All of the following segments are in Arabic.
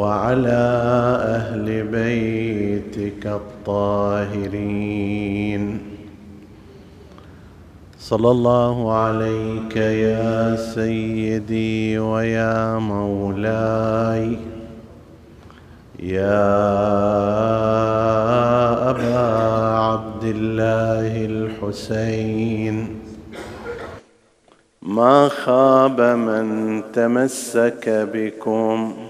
وعلى أهل بيتك الطاهرين. صلى الله عليك يا سيدي ويا مولاي. يا أبا عبد الله الحسين. ما خاب من تمسك بكم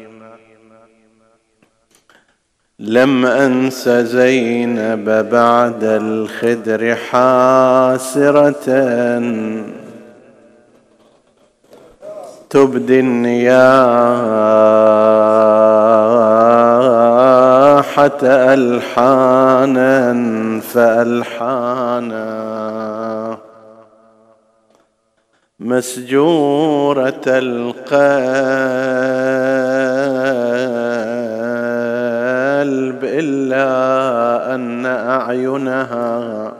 لم أنس زينب بعد الخدر حاسرة. تبدي النياحة ألحانا فألحانا. مسجورة القلب أعينها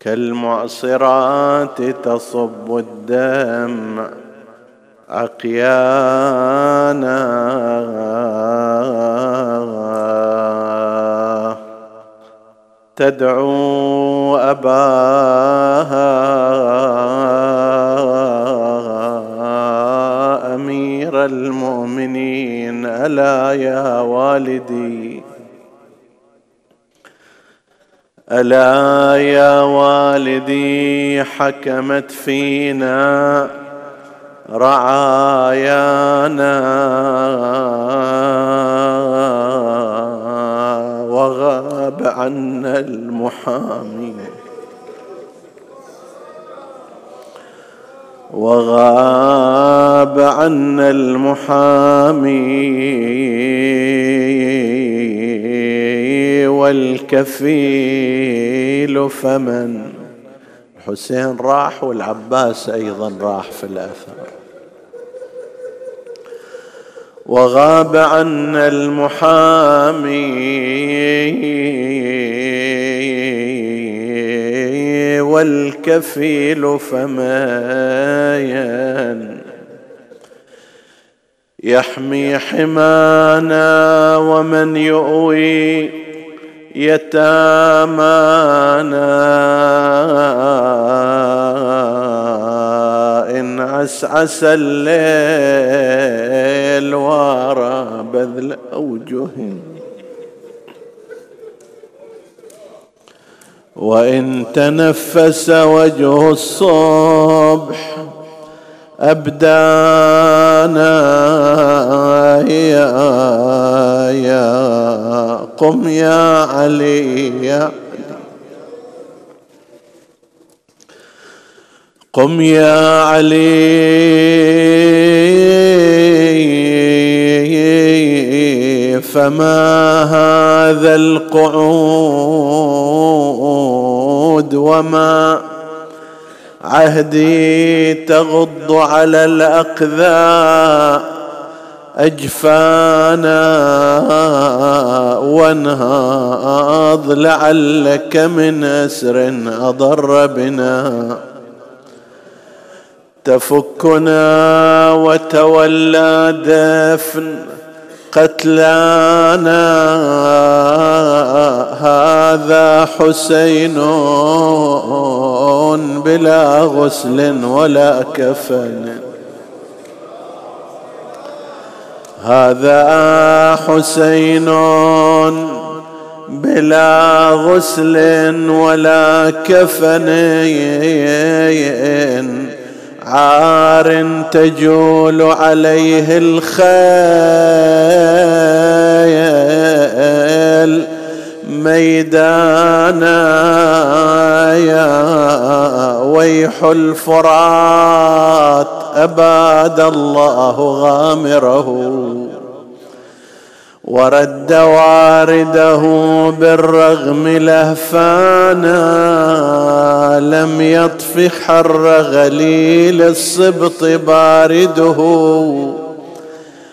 كالمعصرات تصب الدم عقيانا تدعو أباها أمير المؤمنين ألا يا والدي؟ ألا يا والدي حكمت فينا رعايانا. وغاب عنا المحامي. وغاب عنا المحامي. والكفيل فمن حسين راح والعباس أيضا راح في الاثر وغاب عنا المحامي والكفيل فماين يحمي حمانا ومن يؤوي يتامانا إن عسعس الليل وارى بذل أوجه وإن تنفس وجه الصبح أبدانا يا يا قم يا علي يا قم يا علي فما هذا القعود وما عهدي تغض على الأقذى أجفانا وانهاض لعلك من أسر أضر بنا. تفكنا وتولى دفن قتلانا هذا حسين بلا غسل ولا كفن. هذا حسين بلا غسل ولا كفن. عار تجول عليه الخيل. ميدانا يا ويح الفرات أباد الله غامره. ورد واردة بالرغم لهفانا لم يطف حر غليل الصبط بارده.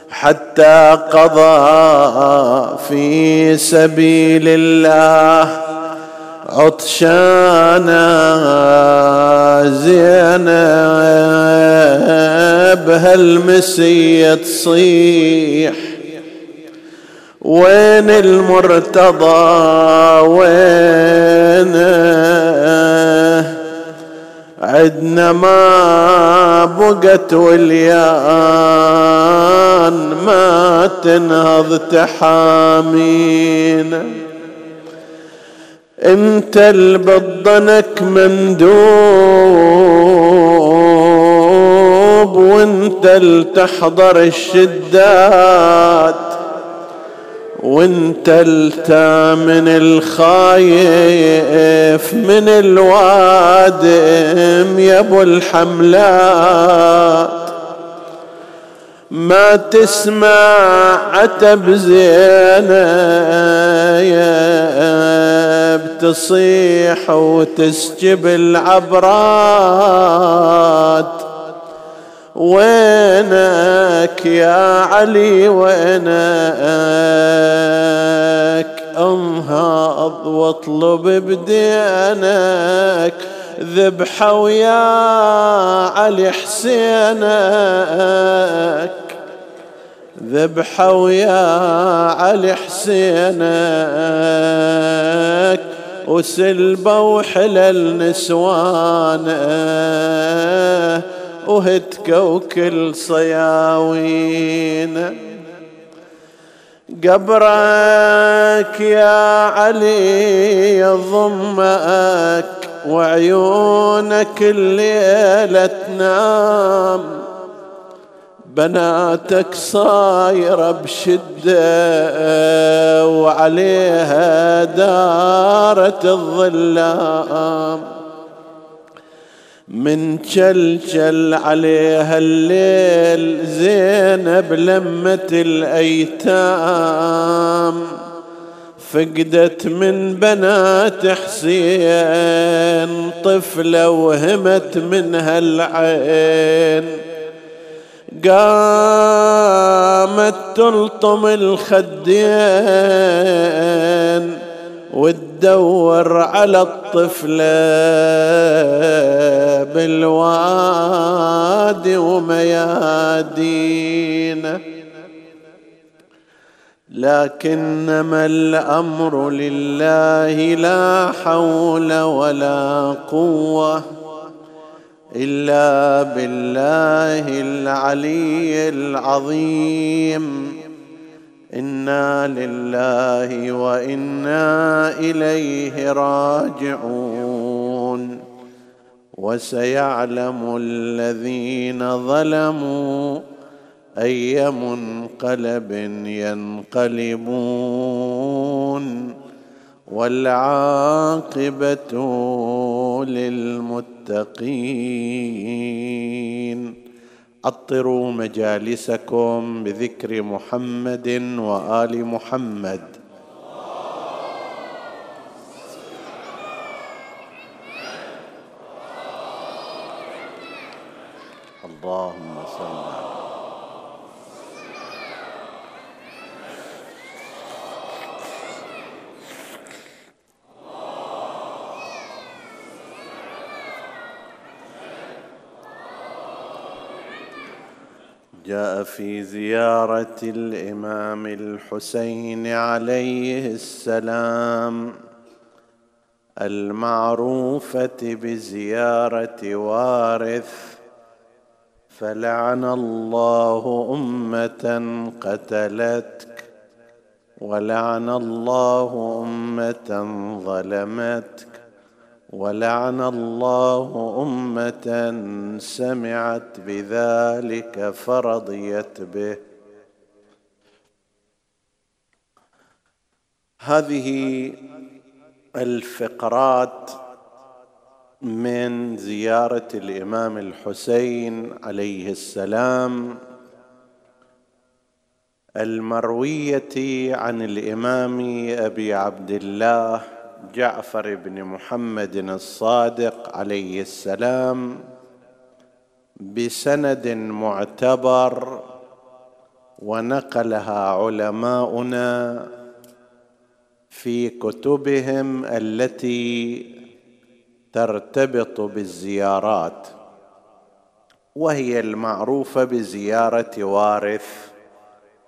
حتى قضى في سبيل الله عطشانا زينب هالمسية تصيح. وين المرتضى؟ وين؟ عدنا ما بقت وليان ما تنهض تحامينا انت اللي بضنك مندوب وانت اللي تحضر الشدات. وانت التامن الخايف من الوادم يا أبو الحملات. ما تسمع عتب زينة بتصيح وتسجب العبرات. وينك يا علي وينك؟ أنهض واطلب بدينك ذبحة ويا علي حسينك. ذبحة ويا علي حسينك وسلبة وحلل نسوانه. وهتك وكل صياوين. قبرك يا علي يضمك وعيونك الليلة تنام. بناتك صايرة بشدة وعليها دارة الظلام. من جل عليها الليل زينب لمة الأيتام. فقدت من بنات حسين طفلة وهمت منها العين. قامت تلطم الخدين وتدور على الطفلة بالوادي وميادين. لكنما الأمر لله لا حول ولا قوة إلا بالله العلي العظيم. إنا لله وإنا إليه راجعون وسيعلم الذين ظلموا اي منقلب ينقلبون والعاقبه للمتقين عطروا مجالسكم بذكر محمد وآل محمد. اللهم جاء في زيارة الإمام الحسين عليه السلام المعروفة بزيارة وارث فلعن الله أمة قتلتك ولعن الله أمة ظلمتك. ولعن الله أمة سمعت بذلك فرضيت به. هذه الفقرات من زيارة الإمام الحسين عليه السلام المروية عن الإمام أبي عبد الله جعفر بن محمد الصادق عليه السلام بسند معتبر ونقلها علماؤنا في كتبهم التي ترتبط بالزيارات وهي المعروفة بزيارة وارث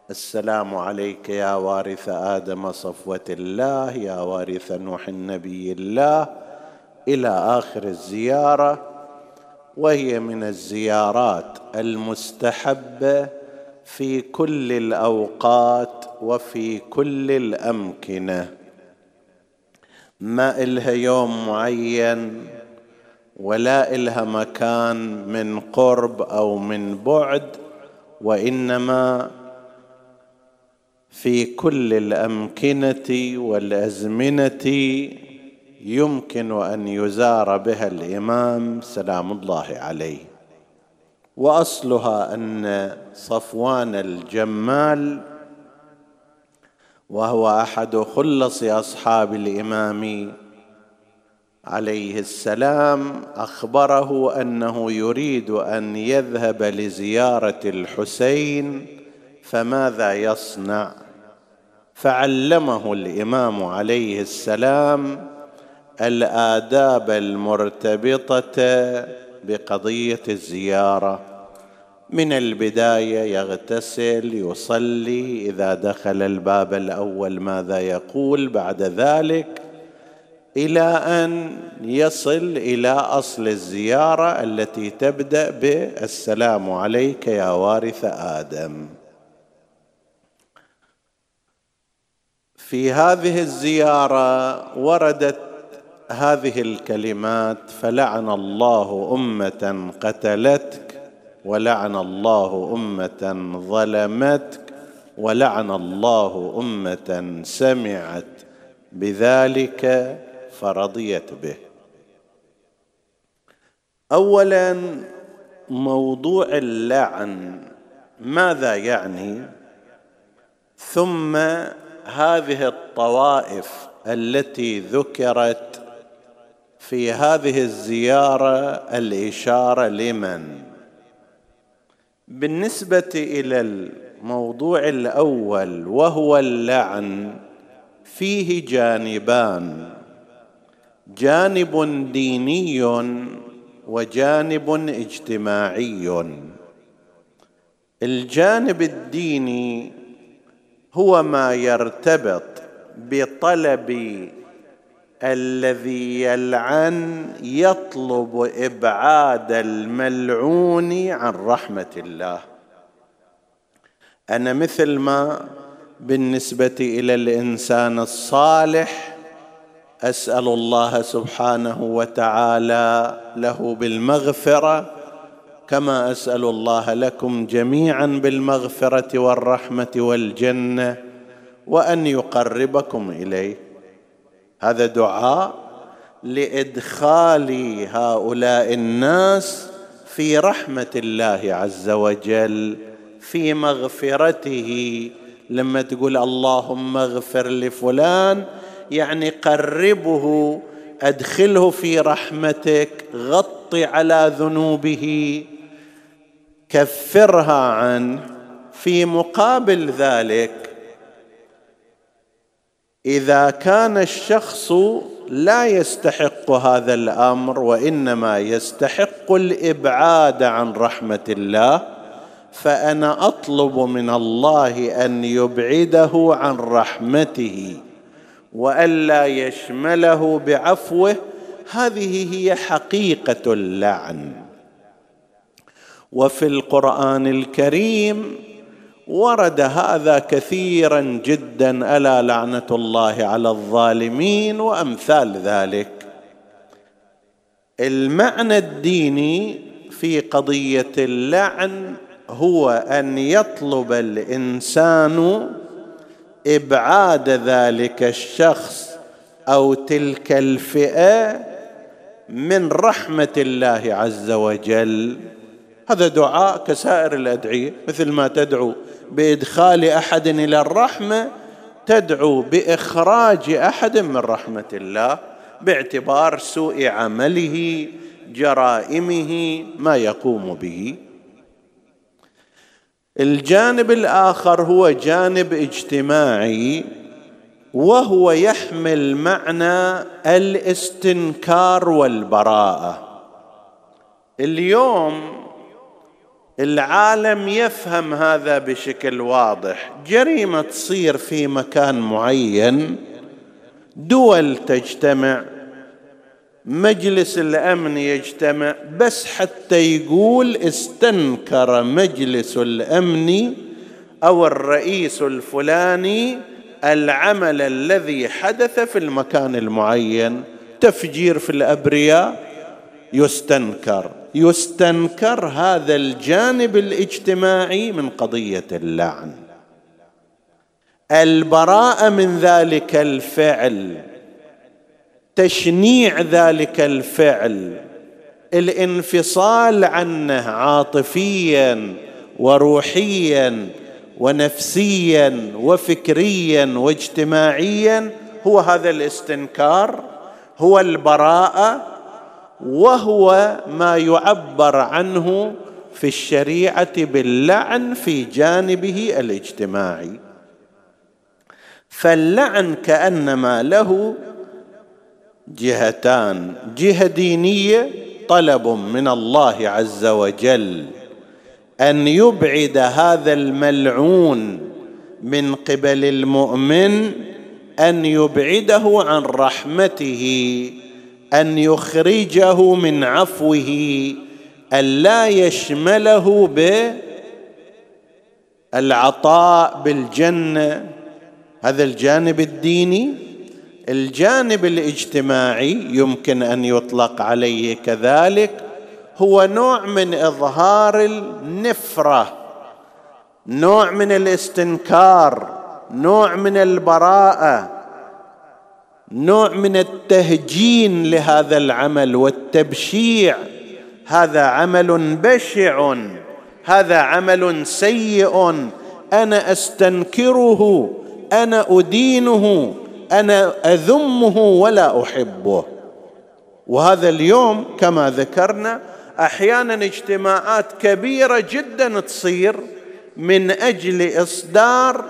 السلام عليك يا وارث آدم صفوة الله يا وارث نوح النبي الله. إلى آخر الزيارة وهي من الزيارات المستحبة في كل الأوقات وفي كل الأمكنة. ما إلها يوم معين ولا إلها مكان من قرب أو من بعد وإنما في كل الأمكنة والأزمنة يمكن أن يزار بها الإمام سلام الله عليه. وأصلها أن صفوان الجمال وهو أحد خلص أصحاب الإمام عليه السلام أخبره أنه يريد أن يذهب لزيارة الحسين فماذا يصنع؟ فعلمه الإمام عليه السلام الآداب المرتبطة بقضية الزيارة. من البداية يغتسل يصلي إذا دخل الباب الأول ماذا يقول بعد ذلك؟ إلى أن يصل إلى أصل الزيارة التي تبدأ بالسلام عليك يا وارث آدم. في هذه الزيارة وردت هذه الكلمات فلعن الله أمة قتلتك ولعن الله أمة ظلمتك ولعن الله أمة سمعت بذلك فرضيت به. اولا موضوع اللعن ماذا يعني؟ ثم هذه الطوائف التي ذكرت في هذه الزيارة الإشارة لمن؟ بالنسبة إلى الموضوع الأول وهو اللعن فيه جانبان. جانب ديني وجانب اجتماعي. الجانب الديني هو ما يرتبط بطلب الذي يلعن يطلب إبعاد الملعون عن رحمة الله. أنا مثل ما بالنسبة إلى الإنسان الصالح أسأل الله سبحانه وتعالى له بالمغفرة كما أسأل الله لكم جميعا بالمغفرة والرحمة والجنة وأن يقربكم إليه. هذا دعاء لإدخال هؤلاء الناس في رحمة الله عز وجل في مغفرته. لما تقول اللهم اغفر لفلان يعني قربه أدخله في رحمتك غط على ذنوبه. كفرها عنه في مقابل ذلك. إذا كان الشخص لا يستحق هذا الأمر وإنما يستحق الإبعاد عن رحمة الله فأنا أطلب من الله أن يبعده عن رحمته وألا يشمله بعفوه. هذه هي حقيقة اللعن. وفي القرآن الكريم ورد هذا كثيرا جدا ألا لعنة الله على الظالمين وأمثال ذلك. المعنى الديني في قضية اللعن هو أن يطلب الإنسان إبعاد ذلك الشخص أو تلك الفئة من رحمة الله عز وجل. هذا دعاء كسائر الأدعية مثل ما تدعو بإدخال أحد إلى الرحمة تدعو بإخراج أحد من رحمة الله باعتبار سوء عمله جرائمه ما يقوم به. الجانب الآخر هو جانب اجتماعي وهو يحمل معنى الاستنكار والبراءة. اليوم العالم يفهم هذا بشكل واضح. جريمة تصير في مكان معين دول تجتمع مجلس الأمن يجتمع بس حتى يقول استنكر مجلس الأمن أو الرئيس الفلاني العمل الذي حدث في المكان المعين. تفجير في الأبرياء يستنكر. يستنكر هذا الجانب الاجتماعي من قضية اللعن. البراءة من ذلك الفعل تشنيع ذلك الفعل الانفصال عنه عاطفيا وروحيا ونفسيا وفكريا واجتماعيا هو هذا الاستنكار هو البراءة وهو ما يعبر عنه في الشريعة باللعن في جانبه الاجتماعي. فاللعن كأنما له جهتان جهة دينية طلب من الله عز وجل أن يبعد هذا الملعون من قبل المؤمن أن يبعده عن رحمته أن يخرجه من عفوه الا يشمله بالعطاء بالجنة. هذا الجانب الديني. الجانب الاجتماعي يمكن أن يطلق عليه كذلك. هو نوع من إظهار النفرة نوع من الاستنكار نوع من البراءة. نوع من التهجين لهذا العمل والتبشيع. هذا عمل بشع هذا عمل سيء. أنا أستنكره أنا أدينه أنا أذمه ولا أحبه. وهذا اليوم كما ذكرنا أحيانا اجتماعات كبيرة جدا تصير من أجل إصدار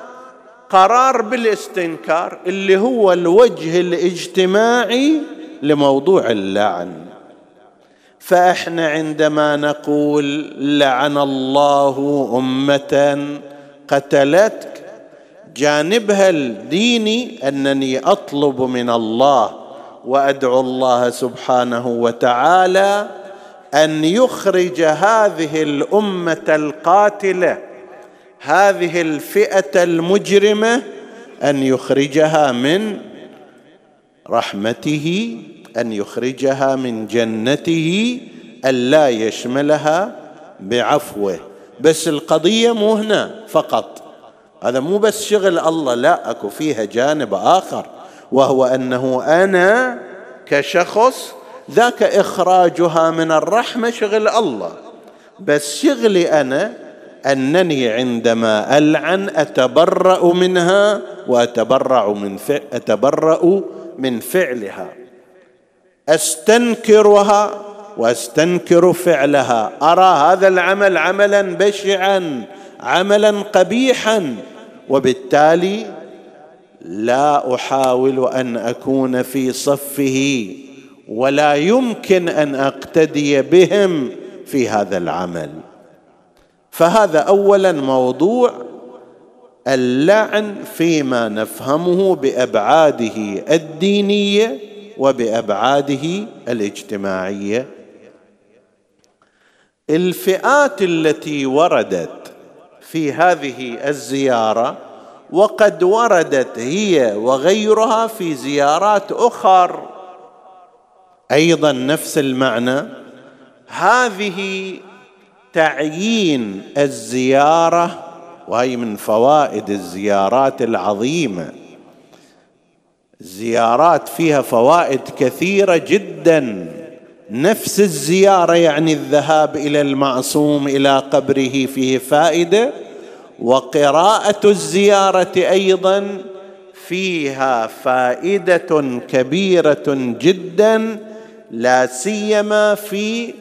قرار بالاستنكار اللي هو الوجه الاجتماعي لموضوع اللعن. فاحنا عندما نقول لعن الله أمة قتلتك جانبها الديني أنني أطلب من الله وأدعو الله سبحانه وتعالى أن يخرج هذه الأمة القاتلة هذه الفئة المجرمة أن يخرجها من رحمته أن يخرجها من جنته الا يشملها بعفوه. بس القضية مو هنا فقط. هذا مو بس شغل الله لا أكو فيها جانب آخر وهو أنه أنا كشخص ذاك إخراجها من الرحمة شغل الله. بس شغلي أنا أنني عندما ألعن أتبرأ منها واتبرع من أتبرأ من فعلها. أستنكرها وأستنكر فعلها. أرى هذا العمل عملا بشعا عملا قبيحا وبالتالي لا أحاول أن أكون في صفه ولا يمكن أن أقتدي بهم في هذا العمل. فهذا اولا موضوع اللعن فيما نفهمه بأبعاده الدينية وبأبعاده الاجتماعية. الفئات التي وردت في هذه الزيارة وقد وردت هي وغيرها في زيارات أخر أيضا نفس المعنى هذه تعيين الزيارة وهي من فوائد الزيارات العظيمة. الزيارات فيها فوائد كثيرة جدا. نفس الزيارة يعني الذهاب إلى المعصوم إلى قبره فيه فائدة. وقراءة الزيارة أيضا فيها فائدة كبيرة جدا لا سيما في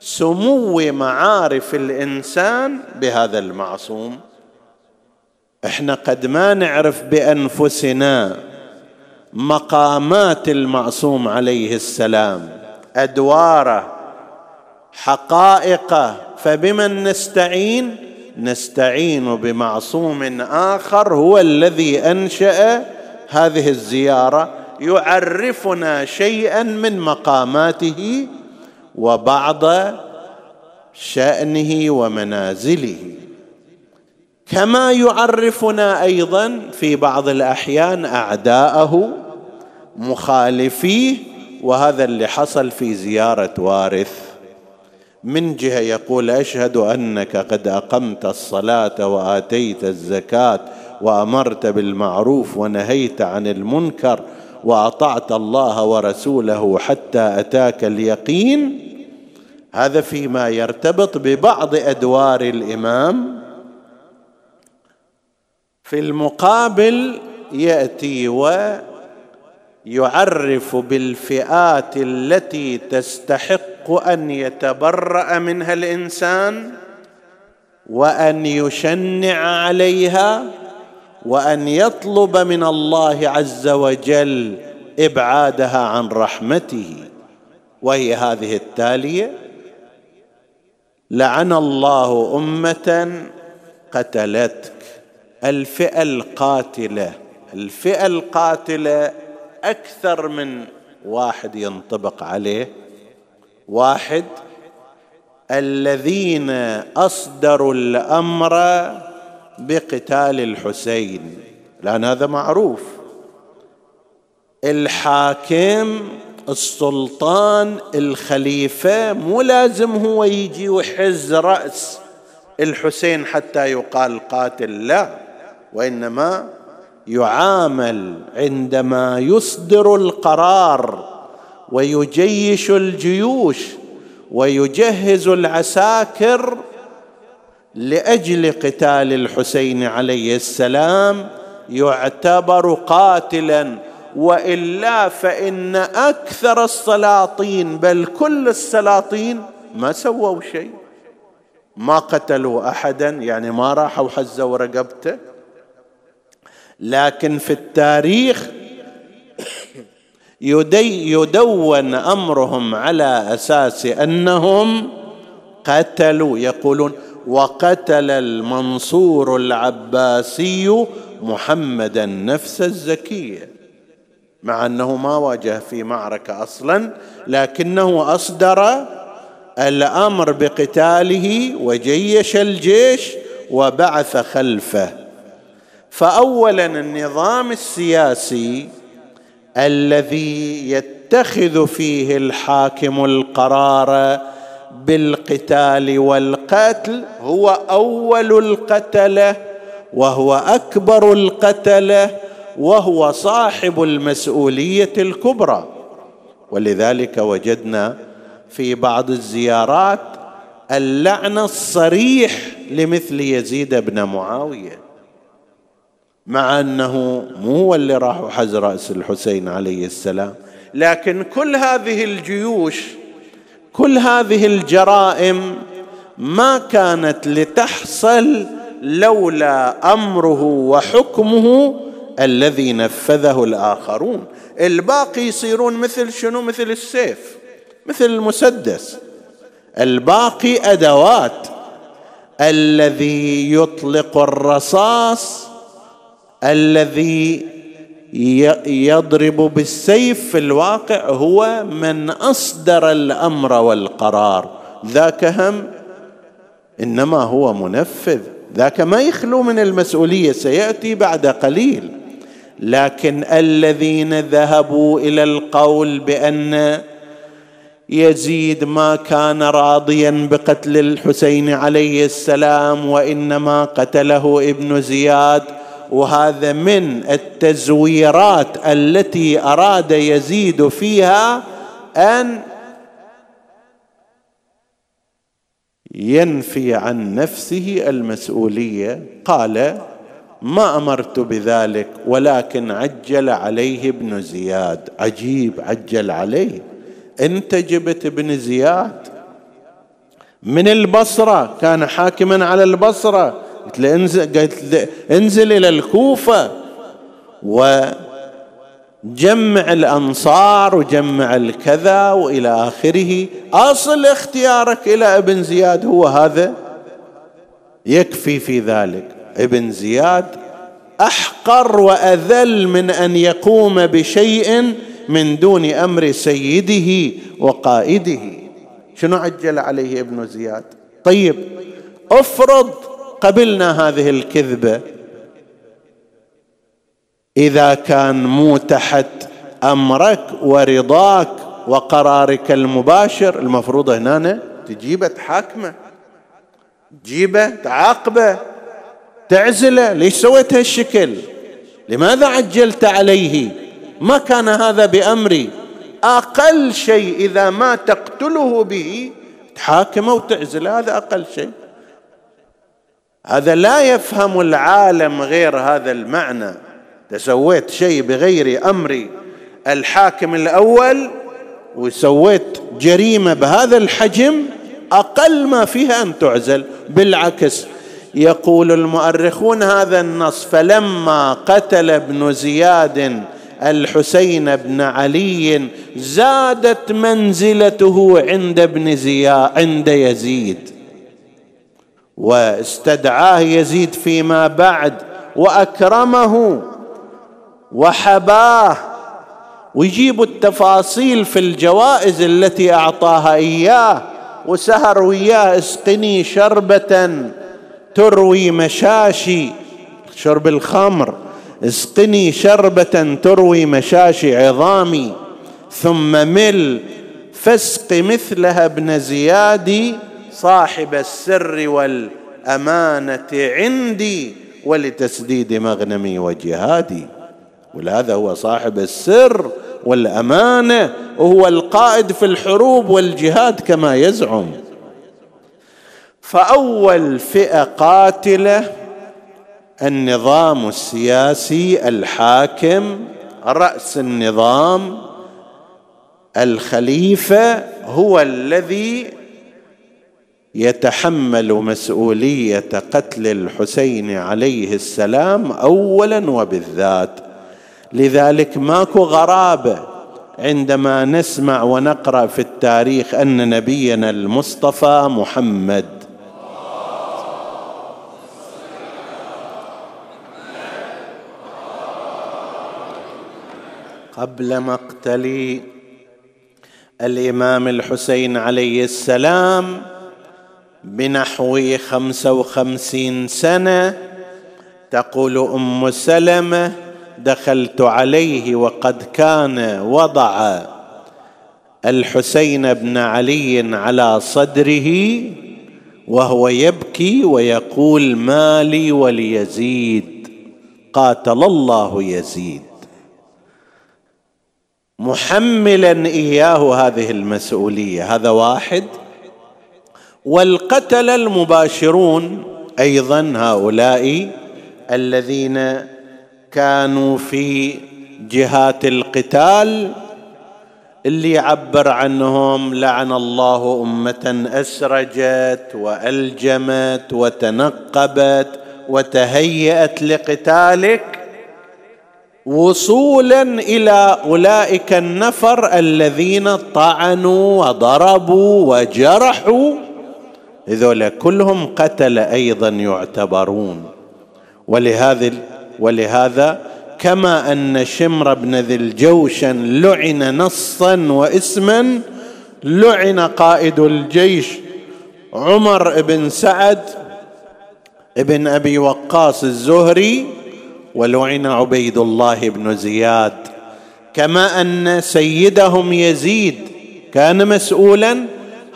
سمو معارف الإنسان بهذا المعصوم. إحنا قد ما نعرف بأنفسنا مقامات المعصوم عليه السلام أدواره حقائقه فبمن نستعين؟ نستعين بمعصوم آخر هو الذي أنشأ هذه الزيارة يعرفنا شيئا من مقاماته وبعض شأنه ومنازله. كما يعرفنا أيضا في بعض الأحيان أعداءه مخالفيه وهذا اللي حصل في زيارة وارث. من جهة يقول أشهد أنك قد أقمت الصلاة وآتيت الزكاة وأمرت بالمعروف ونهيت عن المنكر وأطعت الله ورسوله حتى أتاك اليقين. هذا فيما يرتبط ببعض أدوار الإمام. في المقابل يأتي ويعرف بالفئات التي تستحق أن يتبرأ منها الإنسان وأن يشنع عليها. وأن يطلب من الله عز وجل إبعادها عن رحمته. وهي هذه التالية لعن الله أمة قتلتك الفئة القاتلة. الفئة القاتلة أكثر من واحد ينطبق عليه. واحد الذين أصدروا الأمر بقتال الحسين لأن هذا معروف. الحاكم السلطان الخليفة مو لازم هو يجي ويحز رأس الحسين حتى يقال قاتل لا. وإنما يعامل عندما يصدر القرار ويجيش الجيوش ويجهز العساكر لأجل قتال الحسين عليه السلام يعتبر قاتلا. وإلا فإن أكثر السلاطين بل كل السلاطين ما سووا شيء. ما قتلوا احدا يعني ما راحوا حزوا رقبته لكن في التاريخ يدون أمرهم على أساس أنهم قتلوا. يقولون وقتل المنصور العباسي محمدا نفس الزكيه مع أنه ما واجه في معركة أصلا لكنه أصدر الأمر بقتاله وجيش الجيش وبعث خلفه. فاولا النظام السياسي الذي يتخذ فيه الحاكم القرار بالقتال والقتل هو أول القتلة وهو أكبر القتلة وهو صاحب المسؤولية الكبرى. ولذلك وجدنا في بعض الزيارات اللعن الصريح لمثل يزيد بن معاوية مع أنه مو هو اللي راح وحز رأس الحسين عليه السلام. لكن كل هذه الجيوش كل هذه الجرائم ما كانت لتحصل لولا أمره وحكمه الذي نفذه الآخرون. الباقي يصيرون مثل شنو؟ مثل السيف مثل المسدس. الباقي أدوات. الذي يطلق الرصاص الذي يضرب بالسيف في الواقع هو من أصدر الأمر والقرار. ذاك هم إنما هو منفذ. ذاك ما يخلو من المسؤولية سيأتي بعد قليل. لكن الذين ذهبوا إلى القول بأن يزيد ما كان راضيا بقتل الحسين عليه السلام وإنما قتله ابن زياد وهذا من التزويرات التي أراد يزيد فيها أن ينفي عن نفسه المسؤولية. قال ما أمرت بذلك ولكن عجل عليه ابن زياد. عجيب عجل عليه. أنت جبت ابن زياد؟ من البصرة. كان حاكما على البصرة. قلت له انزل, قلت له انزل إلى الكوفة. وجمع الأنصار وجمع الكذا وإلى آخره. أصل اختيارك إلى ابن زياد هو هذا. يكفي في ذلك. ابن زياد أحقر وأذل من أن يقوم بشيء من دون أمر سيده وقائده. شنو عجل عليه ابن زياد؟ طيب افرض قبلنا هذه الكذبة. إذا كان مو تحت أمرك ورضاك وقرارك المباشر المفروض هنا تجيبه تحاكمه تجيبه تعاقبه تعزله. ليش سويت هالشكل؟ لماذا عجلت عليه؟ ما كان هذا بأمري. أقل شيء إذا ما تقتله به تحاكمه وتعزله هذا أقل شيء. هذا لا يفهم العالم غير هذا المعنى. تسويت شيء بغير أمر الحاكم الأول وسويت جريمة بهذا الحجم أقل ما فيها أن تعزل. بالعكس يقول المؤرخون هذا النص فلما قتل ابن زياد الحسين بن علي زادت منزلته عند ابن زياد عند يزيد. واستدعاه يزيد فيما بعد وأكرمه. وحباه ويجيب التفاصيل في الجوائز التي أعطاها إياه وسهر وياه اسقني شربة تروي مشاشي شرب الخمر اسقني شربة تروي مشاشي عظامي ثم مل فاسق مثلها ابن زياد صاحب السر والأمانة عندي ولتسديد مغنمي وجهادي. ولهذا هو صاحب السر والأمانة وهو القائد في الحروب والجهاد كما يزعم. فأول فئة قاتلة النظام السياسي الحاكم رأس النظام الخليفة هو الذي يتحمل مسؤولية قتل الحسين عليه السلام اولا وبالذات. لذلك ماكو غرابة عندما نسمع ونقرأ في التاريخ أن نبينا المصطفى محمد. قبل مقتل الإمام الحسين عليه السلام بنحو خمسة وخمسين سنة تقول أم سلمة دخلت عليه وقد كان وضع الحسين بن علي على صدره وهو يبكي ويقول مالي وليزيد قاتل الله يزيد محملا إياه هذه المسؤولية هذا واحد. والقتل المباشرون أيضا هؤلاء الذين كانوا في جهات القتال اللي يعبر عنهم لعن الله أمة أسرجت وألجمت وتنقبت وتهيأت لقتالك وصولا إلى أولئك النفر الذين طعنوا وضربوا وجرحوا. هذول كلهم قتل أيضا يعتبرون. ولهذا ولهذا كما أن شمر بن ذي الجوشن لعن نصا واسما لعن قائد الجيش عمر بن سعد ابن أبي وقاص الزهري ولعن عبيد الله بن زياد. كما أن سيدهم يزيد كان مسؤولا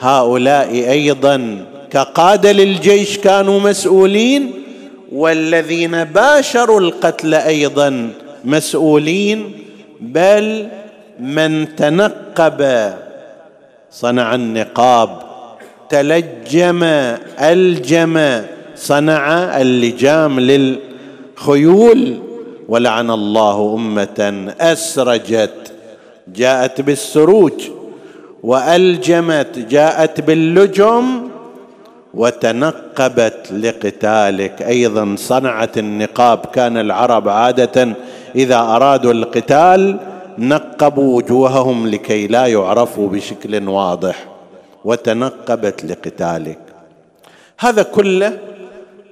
هؤلاء أيضا كقادة للجيش كانوا مسؤولين والذين باشروا القتل أيضا مسؤولين بل من تنقب صنع النقاب تلجم ألجم صنع اللجام للخيول ولعن الله أمة أسرجت جاءت بالسروج وألجمت جاءت باللجم وتنقبت لقتالك. أيضا صنعت النقاب كان العرب عادة إذا أرادوا القتال نقبوا وجوههم لكي لا يعرفوا بشكل واضح وتنقبت لقتالك. هذا كله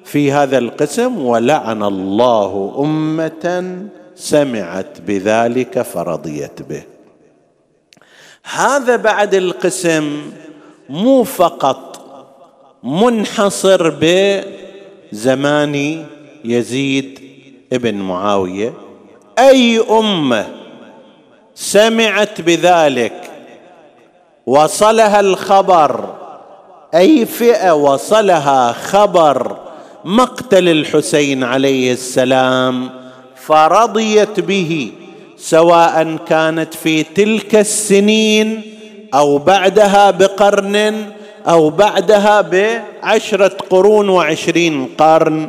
في هذا القسم ولعن الله أمة سمعت بذلك فرضيت به. هذا بعد القسم مو فقط منحصر بزمان يزيد ابن معاوية. أي أمة سمعت بذلك وصلها الخبر أي فئة وصلها خبر مقتل الحسين عليه السلام فرضيت به سواء كانت في تلك السنين أو بعدها بقرن أو بعدها بعشرة قرون وعشرين قرن.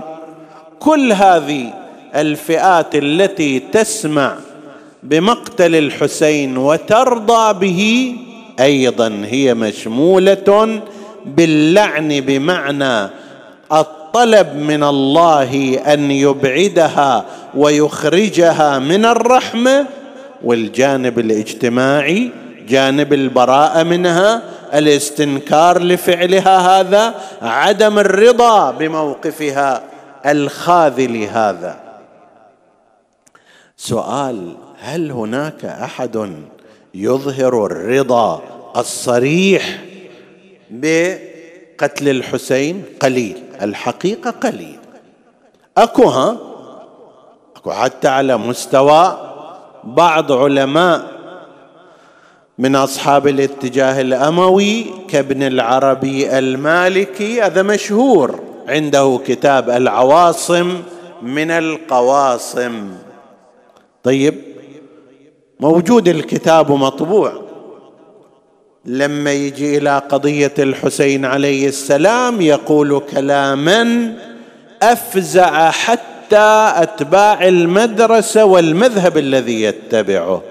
كل هذه الفئات التي تسمع بمقتل الحسين وترضى به أيضا هي مشمولة باللعن بمعنى الطلب من الله أن يبعدها ويخرجها من الرحمة والجانب الاجتماعي جانب البراءة منها الاستنكار لفعلها هذا عدم الرضا بموقفها الخاذل هذا. سؤال هل هناك أحد يظهر الرضا الصريح بقتل الحسين؟ قليل الحقيقة قليل. أكو ها؟ أكو حتى على مستوى بعض علماء من أصحاب الاتجاه الأموي كابن العربي المالكي هذا مشهور. عنده كتاب العواصم من القواصم. طيب موجود الكتاب مطبوع. لما يجي إلى قضية الحسين عليه السلام يقول كلاما أفزع حتى أتباع المدرسة والمذهب الذي يتبعه.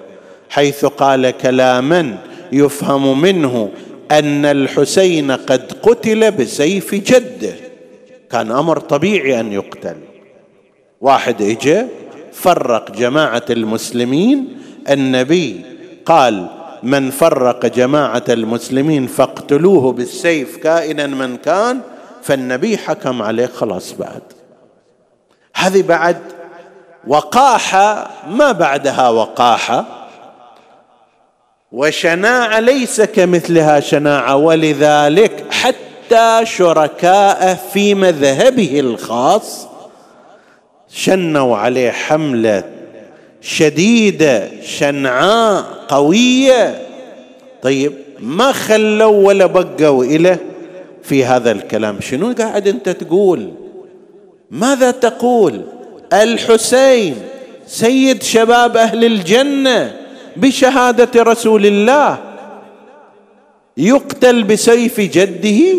حيث قال كلاما يفهم منه أن الحسين قد قتل بسيف جده كان أمر طبيعي أن يقتل. واحد اجى فرق جماعة المسلمين. النبي قال من فرق جماعة المسلمين فاقتلوه بالسيف كائنا من كان. فالنبي حكم عليه خلاص بعد. هذه بعد وقاحة ما بعدها وقاحة. وشناعة ليس كمثلها شناعة ولذلك حتى شركاءه في مذهبه الخاص شنوا عليه حملة شديدة شنعاء قوية. طيب ما خلوا ولا بقوا إله في هذا الكلام؟ شنو قاعد أنت تقول؟ ماذا تقول؟ الحسين سيد شباب أهل الجنة بشهادة رسول الله. يقتل بسيف جده.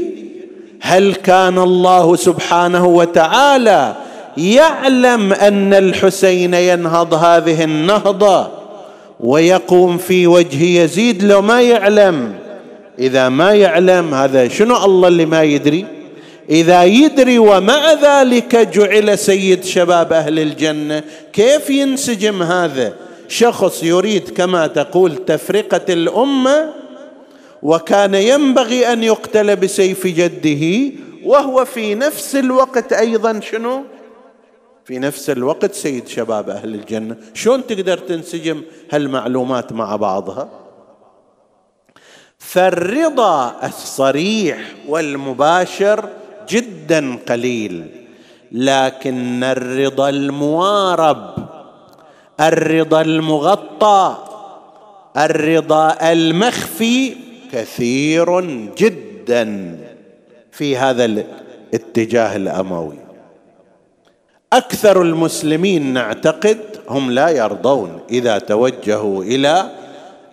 هل كان الله سبحانه وتعالى يعلم أن الحسين ينهض هذه النهضة ويقوم في وجه يزيد؟ لو ما يعلم. إذا ما يعلم هذا شنو الله اللي ما يدري؟ إذا يدري ومع ذلك جعل سيد شباب أهل الجنة كيف ينسجم هذا؟ شخص يريد كما تقول تفرقة الأمة وكان ينبغي أن يقتل بسيف جده وهو في نفس الوقت أيضا شنو؟ في نفس الوقت سيد شباب أهل الجنة. شلون تقدر تنسجم هالمعلومات مع بعضها؟ فالرضا الصريح والمباشر جدا قليل لكن الرضا الموارب الرضا المغطى الرضا المخفي كثير جدا في هذا الاتجاه الأموي. أكثر المسلمين نعتقد هم لا يرضون إذا توجهوا إلى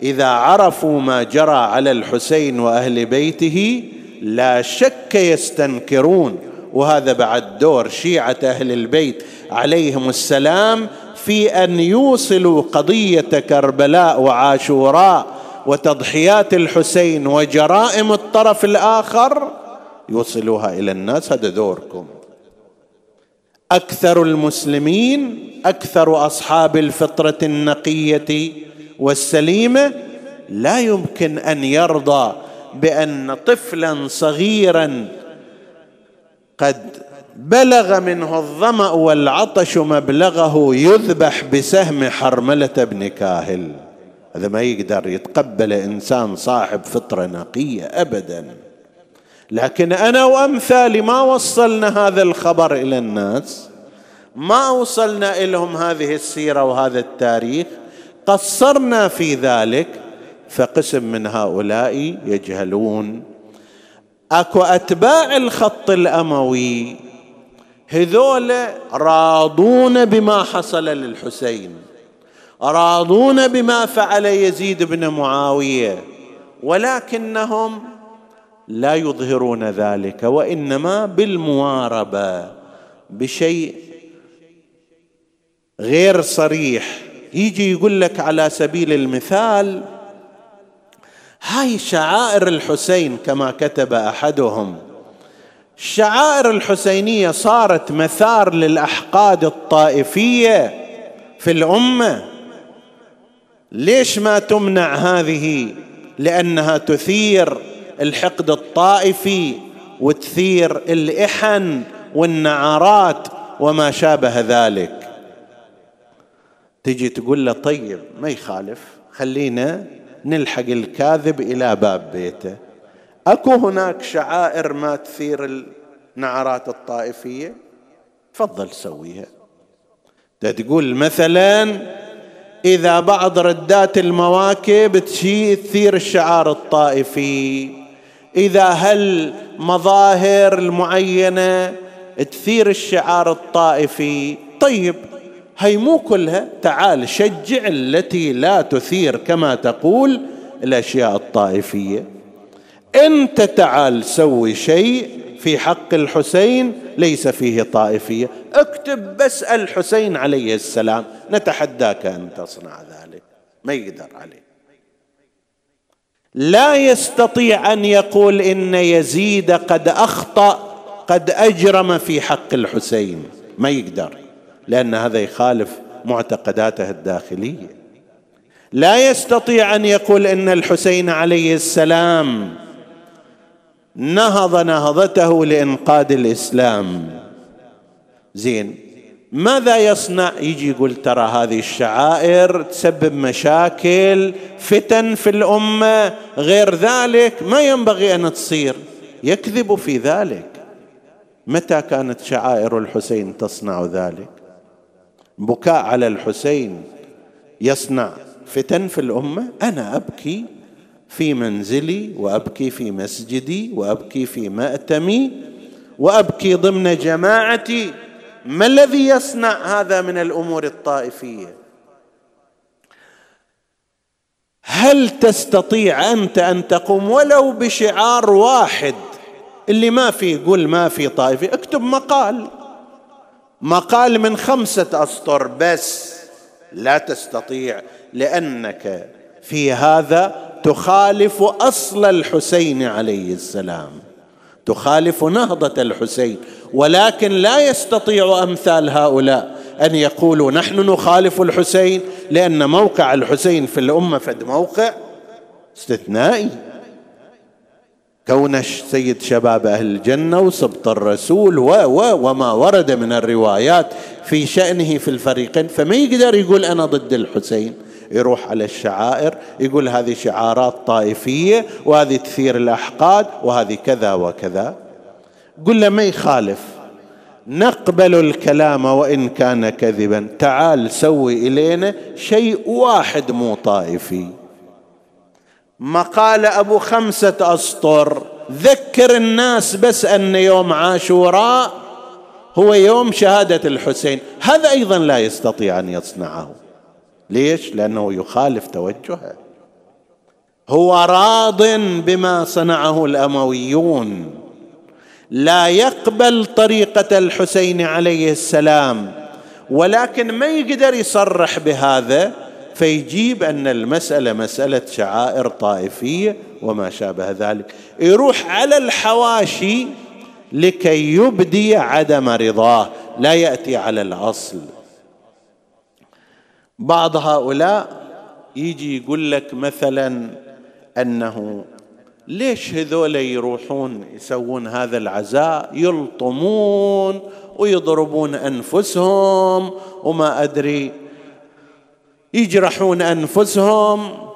إذا عرفوا ما جرى على الحسين وأهل بيته لا شك يستنكرون. وهذا بعد دور شيعة أهل البيت عليهم السلام في أن يوصلوا قضية كربلاء وعاشوراء وتضحيات الحسين وجرائم الطرف الآخر يوصلوها إلى الناس. هذا دوركم. أكثر المسلمين أكثر أصحاب الفطرة النقية والسليمة لا يمكن أن يرضى بأن طفلا صغيرا قد بلغ منه الظمأ والعطش مبلغه يذبح بسهم حرملة بن كاهل. هذا ما يقدر يتقبل إنسان صاحب فطرة نقية ابدا. لكن أنا وأمثالي ما وصلنا هذا الخبر إلى الناس. ما وصلنا لهم هذه السيرة وهذا التاريخ. قصرنا في ذلك. فقسم من هؤلاء يجهلون. أكو أتباع الخط الأموي هذول راضون بما حصل للحسين راضون بما فعل يزيد بن معاوية ولكنهم لا يظهرون ذلك وإنما بالمواربة بشيء غير صريح. يجي يقول لك على سبيل المثال هاي شعائر الحسين كما كتب أحدهم الشعائر الحسينية صارت مثار للأحقاد الطائفية في الأمة. ليش ما تمنع هذه؟ لأنها تثير الحقد الطائفي وتثير الإحن والنعرات وما شابه ذلك. تجي تقول له طيب ما يخالف خلينا نلحق الكاذب إلى باب بيته. اكو هناك شعائر ما تثير النعرات الطائفية؟ تفضل سويها. تقول مثلا إذا بعض ردات المواكب تثير الشعار الطائفي إذا هل مظاهر المعينة تثير الشعار الطائفي؟ طيب هي مو كلها. تعال شجع التي لا تثير كما تقول الأشياء الطائفية. أنت تعال سوي شيء في حق الحسين ليس فيه طائفية. اكتب بس الحسين عليه السلام. نتحداك أن تصنع ذلك. ما يقدر عليه لا يستطيع أن يقول إن يزيد قد أخطأ قد أجرم في حق الحسين. ما يقدر. لأن هذا يخالف معتقداته الداخلية. لا يستطيع أن يقول إن الحسين عليه السلام نهض نهضته لإنقاذ الإسلام. زين. ماذا يصنع؟ يجي يقول ترى هذه الشعائر تسبب مشاكل فتن في الأمة غير ذلك ما ينبغي أن تصير. يكذب في ذلك. متى كانت شعائر الحسين تصنع ذلك؟ بكاء على الحسين. يصنع فتن في الأمة؟ أنا أبكي. في منزلي وأبكي في مسجدي وأبكي في مأتمي وأبكي ضمن جماعتي. ما الذي يصنع هذا من الأمور الطائفية؟ هل تستطيع أنت أن تقوم ولو بشعار واحد اللي ما في قل ما في طائفة؟ اكتب مقال. مقال من خمسة أسطر بس لا تستطيع لأنك في هذا تخالف أصل الحسين عليه السلام. تخالف نهضة الحسين ولكن لا يستطيع أمثال هؤلاء أن يقولوا نحن نخالف الحسين لأن موقع الحسين في الأمة فد موقع استثنائي. كون سيد شباب أهل الجنة وسبط الرسول و و وما ورد من الروايات في شأنه في الفريقين فما يقدر يقول أنا ضد الحسين. يروح على الشعائر يقول هذه شعارات طائفية وهذه تثير الأحقاد وهذه كذا وكذا. قل له ما يخالف؟ نقبل الكلام وإن كان كذبا. تعال سوي إلينا شيء واحد مو طائفي. مقال أبو خمسة أسطر ذكر الناس بس أن يوم عاشوراء هو يوم شهادة الحسين. هذا أيضا لا يستطيع أن يصنعه. ليش؟ لأنه يخالف توجهه. هو راض بما صنعه الأمويون. لا يقبل طريقة الحسين عليه السلام ولكن ما يقدر يصرح بهذا فيجيب أن المسألة مسألة شعائر طائفية وما شابه ذلك. يروح على الحواشي لكي يبدي عدم رضاه لا يأتي على الأصل. بعض هؤلاء يجي يقول لك مثلا أنه ليش هذول يروحون يسوون هذا العزاء؟ يلطمون ويضربون أنفسهم وما أدري يجرحون أنفسهم.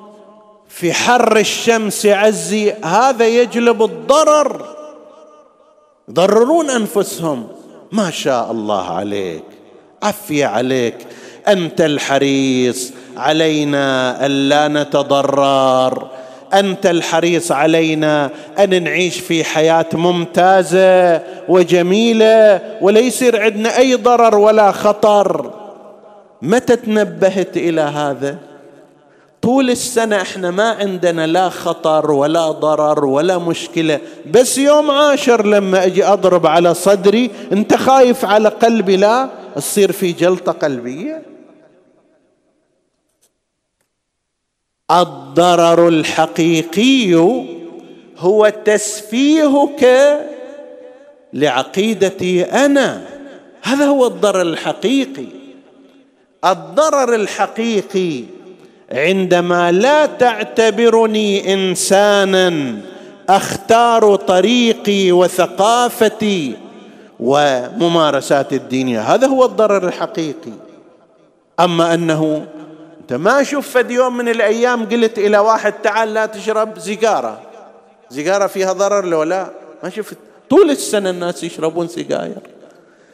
في حر الشمس عزي هذا يجلب الضرر. يضررون أنفسهم. ما شاء الله عليك. عفية عليك. أنت الحريص علينا الا نتضرر. أنت الحريص علينا أن نعيش في حياة ممتازة وجميلة ولا يصير عندنا أي ضرر ولا خطر. متى تنبهت إلى هذا؟ طول السنة إحنا ما عندنا لا خطر ولا ضرر ولا مشكلة. بس يوم عاشر لما أجي أضرب على صدري أنت خايف على قلبي لا؟ تصير في جلطة قلبية؟ الضرر الحقيقي هو تسفيهك لعقيدتي أنا. هذا هو الضرر الحقيقي. الضرر الحقيقي عندما لا تعتبرني إنسانا أختار طريقي وثقافتي وممارسات الدينيه هذا هو الضرر الحقيقي. أما أنه ما شفت يوم من الأيام قلت إلى واحد تعال لا تشرب سيجارة. سيجارة فيها ضرر لو لا؟ ما شفت. طول السنة الناس يشربون سيجاير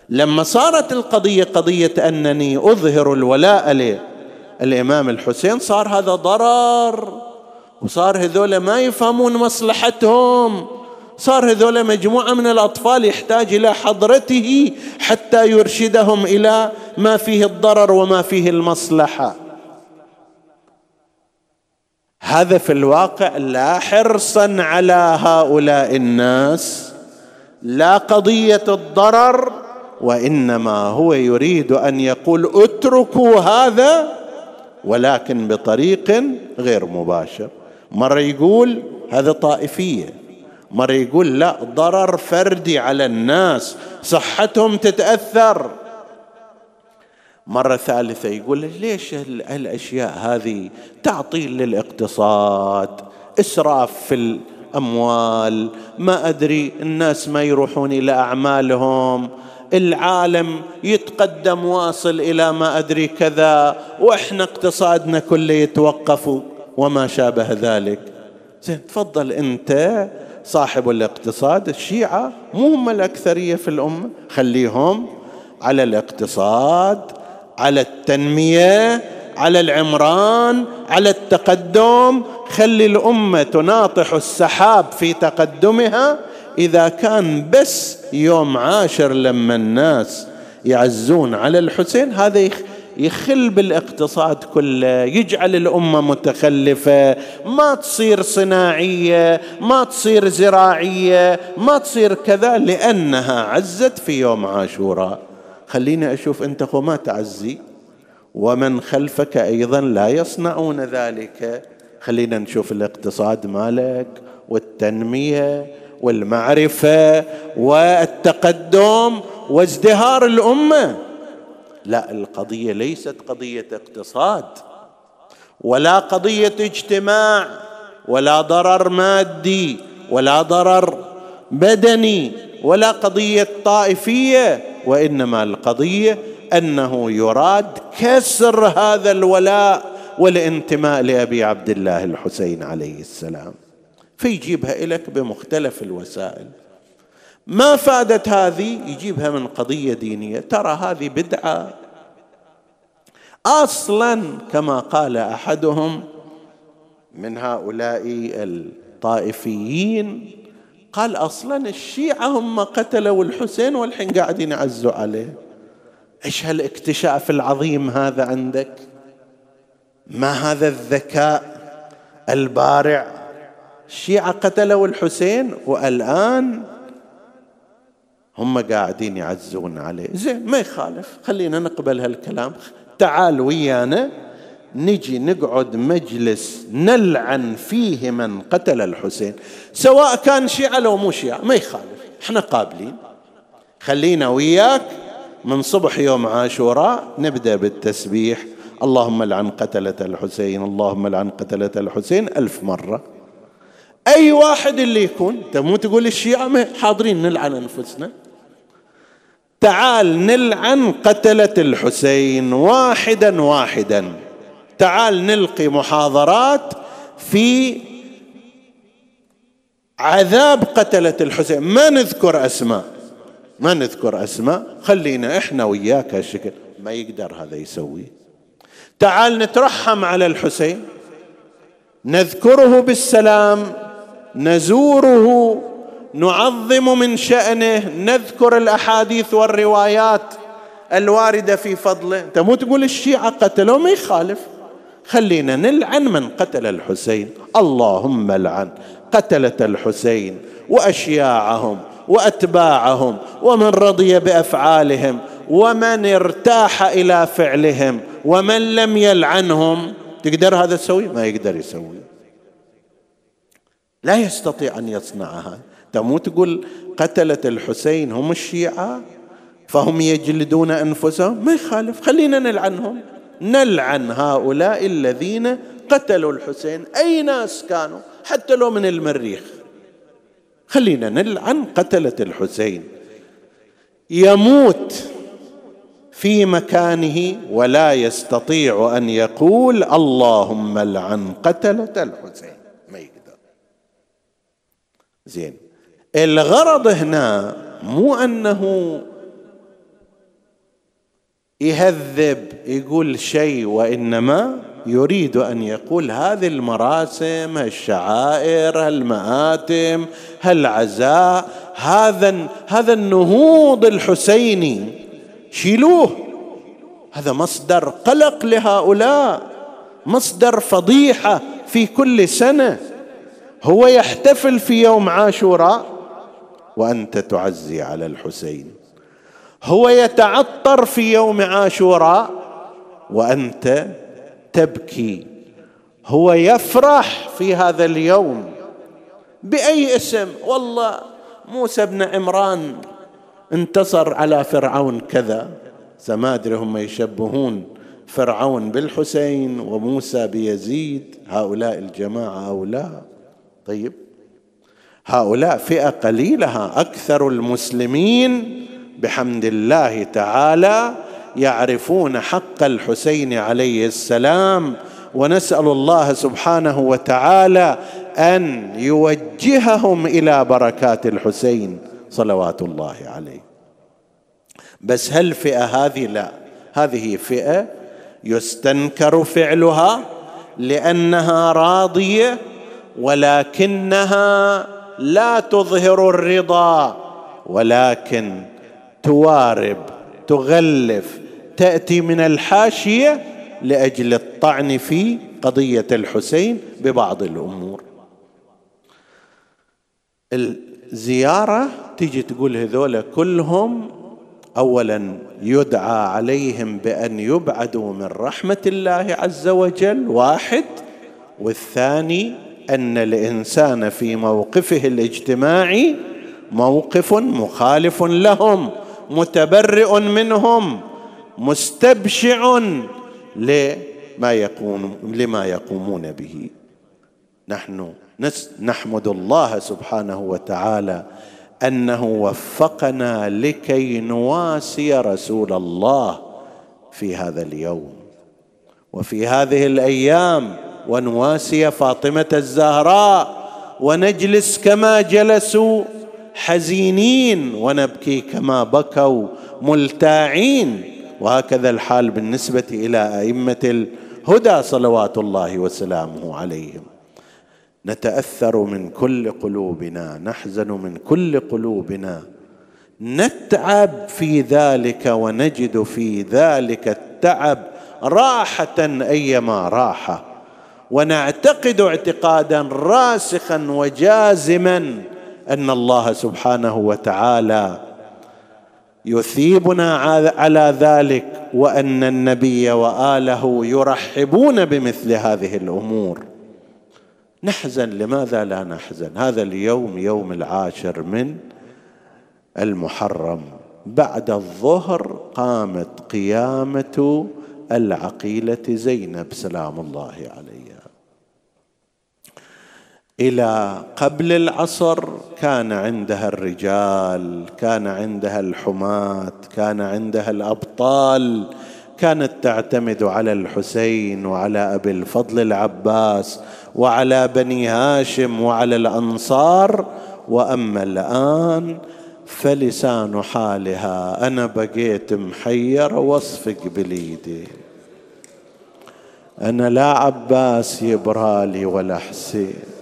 لما صارت القضية قضية أنني أظهر الولاء للامام الحسين صار هذا ضرر. وصار هذول ما يفهمون مصلحتهم. صار هذول مجموعة من الأطفال يحتاج إلى حضرته حتى يرشدهم إلى ما فيه الضرر وما فيه المصلحة. هذا في الواقع لا حرصا على هؤلاء الناس لا قضية الضرر وإنما هو يريد أن يقول اتركوا هذا ولكن بطريق غير مباشر. مرة يقول هذا طائفية مرة يقول لا ضرر فردي على الناس صحتهم تتأثر. مرة ثالثة يقول ليش الأشياء هذه تعطيل للاقتصاد؟ إسراف في الأموال. ما أدري الناس ما يروحون إلى أعمالهم. العالم يتقدم واصل إلى ما أدري كذا وإحنا اقتصادنا كله يتوقف وما شابه ذلك. زين تفضل أنت صاحب الاقتصاد. الشيعة مو هم الأكثرية في الأمة. خليهم على الاقتصاد. على التنمية على العمران على التقدم. خلي الأمة تناطح السحاب في تقدمها. إذا كان بس يوم عاشر لما الناس يعزون على الحسين هذا يخل بالاقتصاد كله يجعل الأمة متخلفة. ما تصير صناعية ما تصير زراعية ما تصير كذا لأنها عزت في يوم عاشوراء. خليني أشوف أنت ما تعزي ومن خلفك أيضا لا يصنعون ذلك. خلينا نشوف الاقتصاد مالك والتنمية والمعرفة والتقدم وازدهار الأمة. لا القضية ليست قضية اقتصاد ولا قضية اجتماع ولا ضرر مادي ولا ضرر بدني. ولا قضية طائفية وإنما القضية أنه يراد كسر هذا الولاء والانتماء لأبي عبد الله الحسين عليه السلام. فيجيبها لك بمختلف الوسائل. ما فادت هذه؟ يجيبها من قضية دينية. ترى هذه بدعة. أصلا كما قال أحدهم من هؤلاء الطائفيين قال أصلا الشيعة هم قتلوا الحسين والحين قاعدين يعزوا عليه. إيش هالاكتشاف العظيم هذا عندك؟ ما هذا الذكاء البارع؟ الشيعة قتلوا الحسين والآن هم قاعدين يعزون عليه. زين ما يخالف. خلينا نقبل هالكلام. تعال ويانا. نجي نقعد مجلس نلعن فيه من قتل الحسين سواء كان شيعة لو مو شيعة ما يخالف إحنا قابلين. خلينا وياك من صبح يوم عاشوراء نبدأ بالتسبيح اللهم لعن قتلة الحسين اللهم لعن قتلة الحسين ألف مرة. أي واحد اللي يكون أنت مو تقول الشيعة حاضرين نلعن أنفسنا؟ تعال نلعن قتلة الحسين واحدا واحدا. تعال نلقي محاضرات في عذاب قتلة الحسين. ما نذكر أسماء. ما نذكر أسماء. خلينا إحنا وياك هالشكل ما يقدر هذا يسوي. تعال نترحم على الحسين. نذكره بالسلام. نزوره. نعظم من شأنه. نذكر الأحاديث والروايات الواردة في فضله. أنت مو تقول الشيعة قتلوا ما يخالف. خلينا نلعن من قتل الحسين. اللهم لعن قتلة الحسين وأشياعهم وأتباعهم ومن رضي بأفعالهم ومن ارتاح إلى فعلهم ومن لم يلعنهم. تقدر هذا تسوي؟ ما يقدر يسوي. لا يستطيع أن يصنع هذا مو تقول قتلة الحسين هم الشيعة فهم يجلدون أنفسهم؟ ما يخالف. خلينا نلعنهم. نلعن هؤلاء الذين قتلوا الحسين. أي ناس كانوا؟ حتى لو من المريخ. خلينا نلعن قتلة الحسين. يموت في مكانه ولا يستطيع أن يقول اللهم لعن قتلة الحسين. ما يقدر. زين. الغرض هنا مو أنه يهذب يقول شيء وإنما يريد أن يقول هذه المراسم هالشعائر هالمآتم هالعزاء هذا هذا النهوض الحسيني. شيلوه. هذا مصدر قلق لهؤلاء مصدر فضيحة في كل سنة. هو يحتفل في يوم عاشوراء وأنت تعزي على الحسين. هو يتعطر في يوم عاشوراء وأنت تبكي. هو يفرح في هذا اليوم بأي اسم؟ والله موسى بن عمران انتصر على فرعون كذا. ما أدري هم يشبهون فرعون بالحسين وموسى بيزيد. هؤلاء الجماعة أو لا طيب. هؤلاء فئة قليلة أكثر المسلمين بحمد الله تعالى يعرفون حق الحسين عليه السلام ونسأل الله سبحانه وتعالى أن يوجههم إلى بركات الحسين صلوات الله عليه. بس هالفئه هذه؟ لا. هذه فئة يستنكر فعلها لأنها راضية ولكنها لا تظهر الرضا ولكن توارب تغلف تأتي من الحاشية لأجل الطعن في قضية الحسين ببعض الأمور. الزيارة تيجي تقول هذول كلهم اولا يدعى عليهم بأن يبعدوا من رحمة الله عز وجل واحد والثاني أن الإنسان في موقفه الاجتماعي موقف مخالف لهم. متبرئ منهم مستبشع لما يقوم لما يقومون به. نحن نحمد الله سبحانه وتعالى أنه وفقنا لكي نواسي رسول الله في هذا اليوم. وفي هذه الأيام ونواسي فاطمة الزهراء ونجلس كما جلسوا حزينين ونبكي كما بكوا ملتاعين. وهكذا الحال بالنسبة إلى أئمة الهدى صلوات الله وسلامه عليهم. نتأثر من كل قلوبنا نحزن من كل قلوبنا. نتعب في ذلك ونجد في ذلك التعب راحة أيما راحة. ونعتقد اعتقادا راسخا وجازما أن الله سبحانه وتعالى يثيبنا على ذلك وأن النبي وآله يرحبون بمثل هذه الأمور. نحزن لماذا لا نحزن؟ هذا اليوم يوم العاشر من المحرم. بعد الظهر قامت قيامة العقيلة زينب سلام الله عليها. إلى قبل العصر كان عندها الرجال كان عندها الحماة كان عندها الأبطال كانت تعتمد على الحسين وعلى أبي الفضل العباس وعلى بني هاشم وعلى الأنصار. وأما الآن فلسان حالها أنا بقيت محير واصفق باليدي أنا لا عباس يبرالي ولا حسين.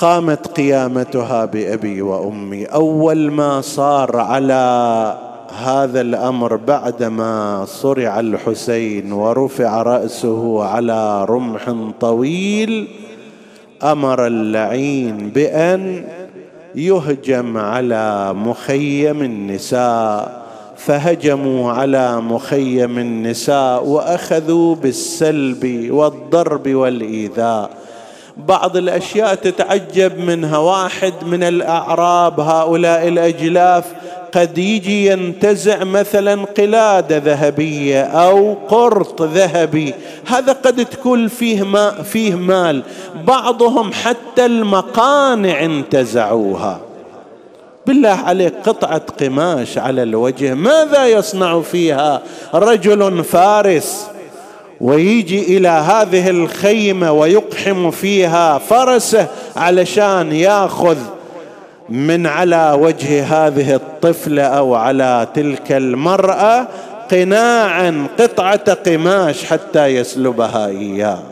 قامت قيامتها بأبي وأمي. أول ما صار على هذا الأمر بعدما صرع الحسين ورفع رأسه على رمح طويل أمر اللعين بأن يهجم على مخيم النساء. فهجموا على مخيم النساء وأخذوا بالسلب والضرب والإيذاء. بعض الأشياء تتعجب منها. واحد من الأعراب هؤلاء الأجلاف قد يجي ينتزع مثلا قلادة ذهبية أو قرط ذهبي. هذا قد تكون فيه ما فيه مال. بعضهم حتى المقانع انتزعوها. بالله عليك قطعة قماش على الوجه. ماذا يصنع فيها رجل فارس؟ ويجي إلى هذه الخيمة ويقحم فيها فرسه علشان ياخذ من على وجه هذه الطفلة أو على تلك المرأة قناعا قطعة قماش حتى يسلبها إياه.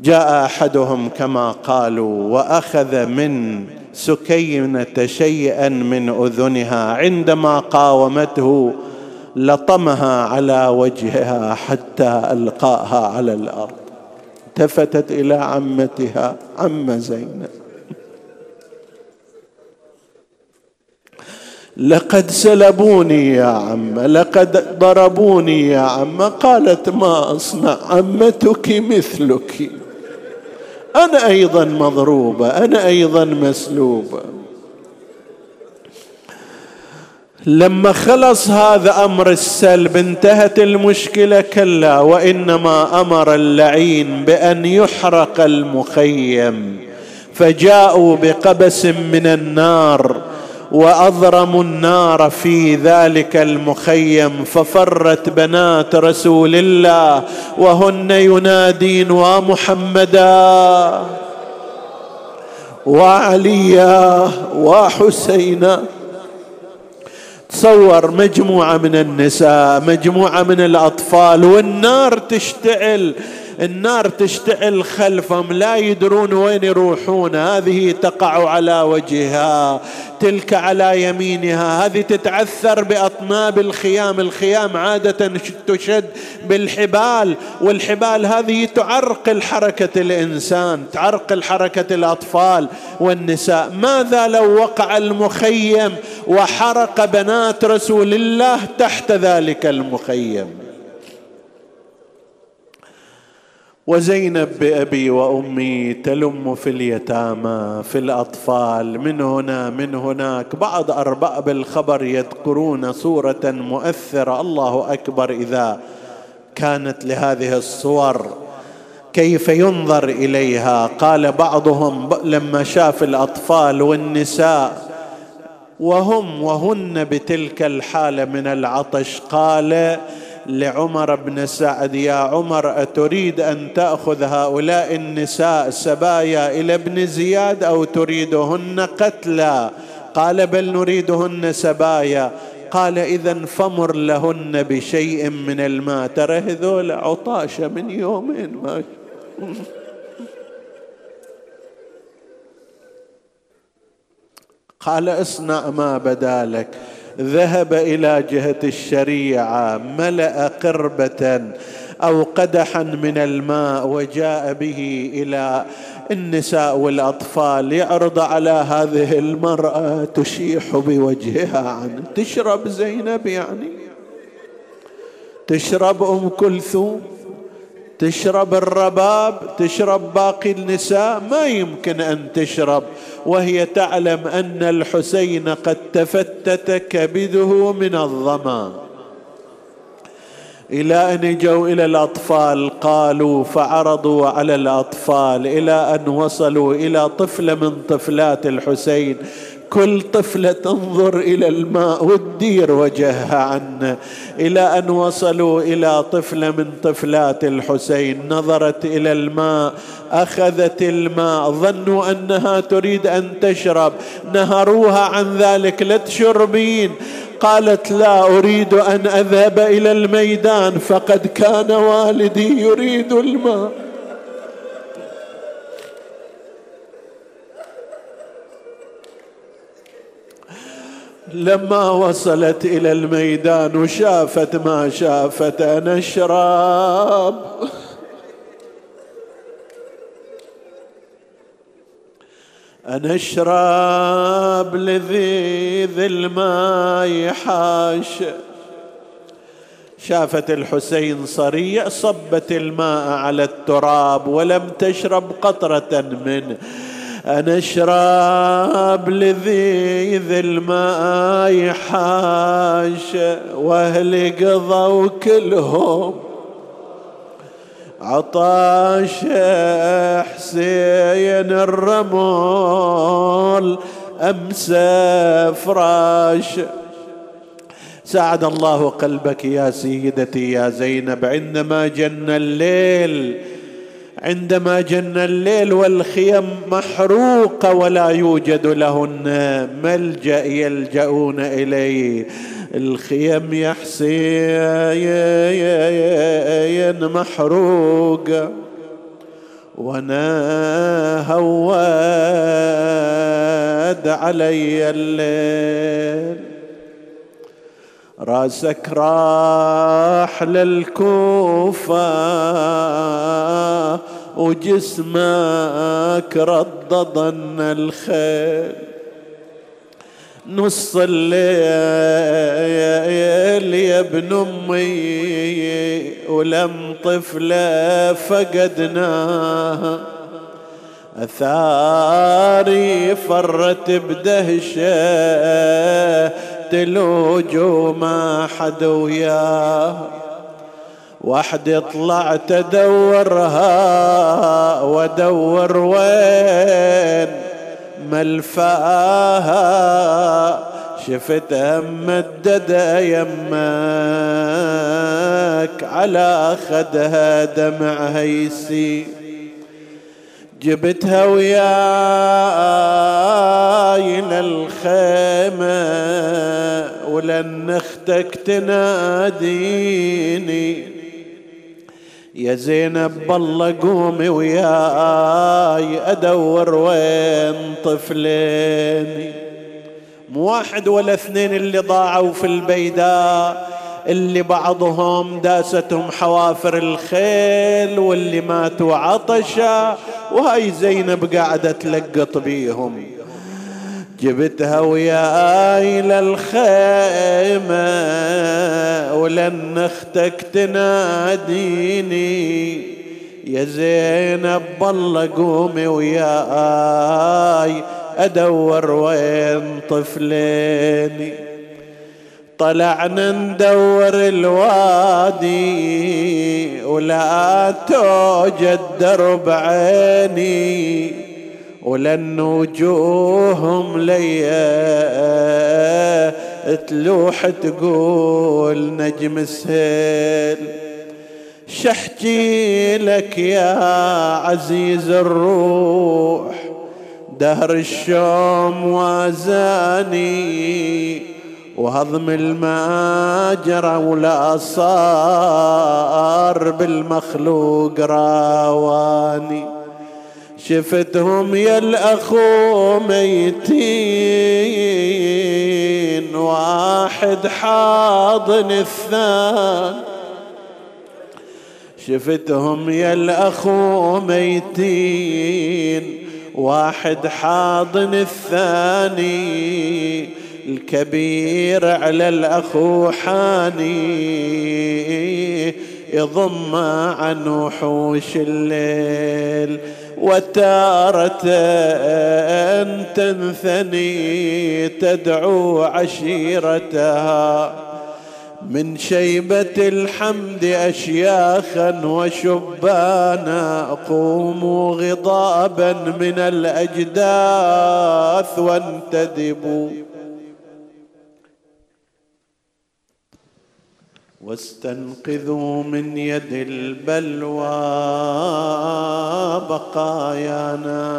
جاء أحدهم كما قالوا وأخذ من سكينة شيئا من أذنها عندما قاومته لطمها على وجهها حتى ألقاها على الأرض. التفتت إلى عمتها عم زينب. لقد سلبوني يا عم لقد ضربوني يا عم. قالت ما أصنع عمتك مثلك. أنا أيضا مضروبة أنا أيضا مسلوبة. لما خلص هذا أمر السلب انتهت المشكلة كلا وإنما أمر اللعين بأن يحرق المخيم. فجاءوا بقبس من النار واضرموا النار في ذلك المخيم ففرت بنات رسول الله وهن ينادين ومحمدا وعليا! وحسينا! تصور مجموعة من النساء مجموعة من الأطفال والنار تشتعل. النار تشتعل خلفهم لا يدرون وين يروحون. هذه تقع على وجهها تلك على يمينها. هذه تتعثر بأطناب الخيام الخيام عادة تشد بالحبال والحبال هذه تعرقل حركه الإنسان تعرقل حركه الأطفال والنساء. ماذا لو وقع المخيم وحرق بنات رسول الله تحت ذلك المخيم؟ وزينب بأبي وأمي تلم في اليتامى في الأطفال من هنا من هناك. بعض ارباب الخبر يذكرون صوره مؤثرة. الله أكبر إذا كانت لهذه الصور. كيف ينظر إليها؟ قال بعضهم لما شاف الأطفال والنساء وهم وهن بتلك الحالة من العطش قال لعمر بن سعد يا عمر أتريد أن تأخذ هؤلاء النساء سبايا إلى ابن زياد أو تريدهن قتلى قال بل نريدهن سبايا. قال اذا فمر لهن بشيء من الماء. ترى هذول عطاشه من يومين ما قال اصنع ما بدا لك ذهب إلى جهة الشريعة ملأ قربة أو قدحا من الماء وجاء به إلى النساء والأطفال. يعرض على هذه المرأة تشيح بوجهها عنه تشرب زينب يعني تشرب أم كلثوم. تشرب الرباب تشرب باقي النساء ما يمكن أن تشرب. وهي تعلم أن الحسين قد تفتت كبده من الظمأ. إلى أن جو إلى الأطفال قالوا فعرضوا على الأطفال إلى أن وصلوا إلى طفله من طفلات الحسين. كل طفلة تنظر إلى الماء وتدير وجهها عنه إلى أن وصلوا إلى طفلة من طفلات الحسين. نظرت إلى الماء أخذت الماء ظنوا أنها تريد أن تشرب. نهروها عن ذلك لا تشربين. قالت لا أريد أن أذهب إلى الميدان فقد كان والدي يريد الماء. لما وصلت إلى الميدان وشافت ما شافت أنا اشرب أنا اشرب لذيذ الماء حاش. شافت الحسين صريع صبت الماء على التراب ولم تشرب قطرة منه. أنا أشرب لذيذ الماء حاش وأهلي قضوا كلهم عطاش حسين الرمول أمس فراش. سعد الله قلبك يا سيدتي يا زينب عندما جن الليل عندما جن الليل والخيم محروقه ولا يوجد لهن ملجأ يلجؤون إليه. الخيم يا حسين محروقه وأنا هواد علي الليل. راسك راح للكوفة. وجسمك ردضن الخيل نص الليل يا ابن أمي ولم طفله فقدناها أثاري فرت بدهشة تلوج وما حد وياه. وحدي طلعت ادورها وادور وين ملفاها؟ شفتها ممددة يمك على خدها دمعها يسيل جبتها وياي للخيمة ولن أختك تناديني. يا زينب بالله قومي وياي أدور وين طفليني. مو واحد ولا اثنين اللي ضاعوا في البيداء اللي بعضهم داستهم حوافر الخيل واللي ماتوا عطشا وهاي زينب قاعدة تلقط بيهم. جبتها وياي للخيمة. ولن أختك تناديني. يا زينب بالله قومي وياي أدور وين طفليني. طلعنا ندور الوادي ولا توجد درب عيني. ولن وجوههم لي تلوح تقول نجم السيل. شحكي لك يا عزيز الروح دهر الشوم وازاني وهضم الماجرة ولا صار بالمخلوق راواني. شفتهم يا الأخو ميتين. واحد حاضن الثاني. شفتهم يا الأخو ميتين. واحد حاضن الثاني. الكبير على الأخو حاني. يضم عن وحوش الليل. وتارة تنثني تدعو عشيرتها. من شيبة الحمد أشياخا وشبانا قوموا غضابا من الأجداث وانتدبوا. واستنقذوا من يد البلوى بقايانا.